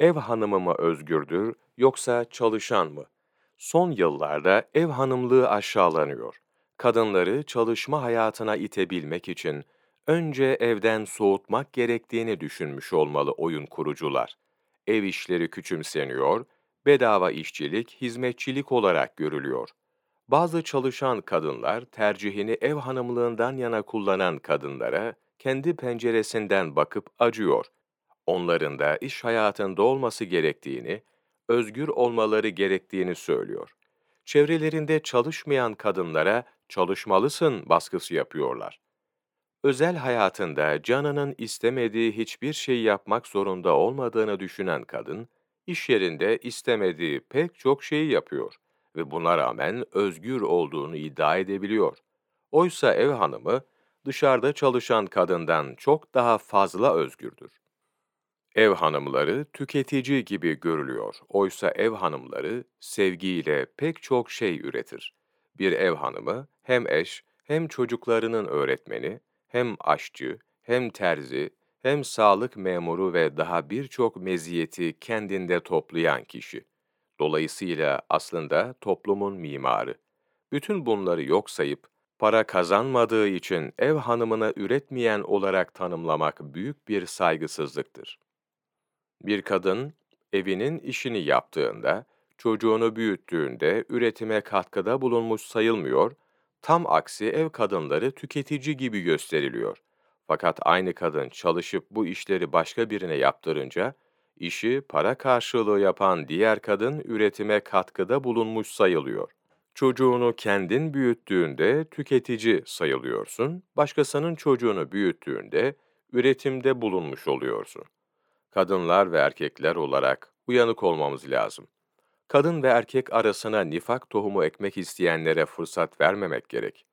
Ev hanımı mı özgürdür yoksa çalışan mı? Son yıllarda ev hanımlığı aşağılanıyor. Kadınları çalışma hayatına itebilmek için önce evden soğutmak gerektiğini düşünmüş olmalı oyun kurucular. Ev işleri küçümseniyor, bedava işçilik, hizmetçilik olarak görülüyor. Bazı çalışan kadınlar tercihini ev hanımlığından yana kullanan kadınlara kendi penceresinden bakıp acıyor. Onların da iş hayatında olması gerektiğini, özgür olmaları gerektiğini söylüyor. Çevrelerinde çalışmayan kadınlara çalışmalısın baskısı yapıyorlar. Özel hayatında canının istemediği hiçbir şey yapmak zorunda olmadığını düşünen kadın, iş yerinde istemediği pek çok şeyi yapıyor ve buna rağmen özgür olduğunu iddia edebiliyor. Oysa ev hanımı, dışarıda çalışan kadından çok daha fazla özgürdür. Ev hanımları tüketici gibi görülüyor. Oysa ev hanımları sevgiyle pek çok şey üretir. Bir ev hanımı hem eş, hem çocuklarının öğretmeni, hem aşçı, hem terzi, hem sağlık memuru ve daha birçok meziyeti kendinde toplayan kişi. Dolayısıyla aslında toplumun mimarı. Bütün bunları yok sayıp, para kazanmadığı için ev hanımını üretmeyen olarak tanımlamak büyük bir saygısızlıktır. Bir kadın, evinin işini yaptığında, çocuğunu büyüttüğünde üretime katkıda bulunmuş sayılmıyor, tam aksi ev kadınları tüketici gibi gösteriliyor. Fakat aynı kadın çalışıp bu işleri başka birine yaptırınca, işi para karşılığı yapan diğer kadın üretime katkıda bulunmuş sayılıyor. Çocuğunu kendin büyüttüğünde tüketici sayılıyorsun, başkasının çocuğunu büyüttüğünde üretimde bulunmuş oluyorsun. Kadınlar ve erkekler olarak uyanık olmamız lazım. Kadın ve erkek arasına nifak tohumu ekmek isteyenlere fırsat vermemek gerek.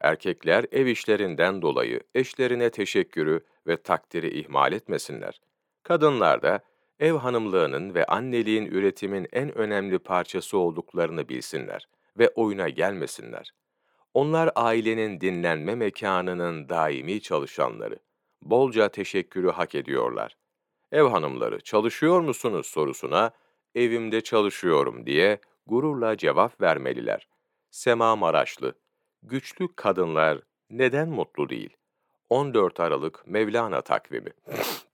Erkekler ev işlerinden dolayı eşlerine teşekkürü ve takdiri ihmal etmesinler. Kadınlar da ev hanımlığının ve anneliğin üretimin en önemli parçası olduklarını bilsinler ve oyuna gelmesinler. Onlar ailenin dinlenme mekanının daimi çalışanları. Bolca teşekkürü hak ediyorlar. Ev hanımları çalışıyor musunuz sorusuna evimde çalışıyorum diye gururla cevap vermeliler. Sema Maraşlı Güçlü kadınlar neden mutlu değil? 14 Aralık Mevlana takvimi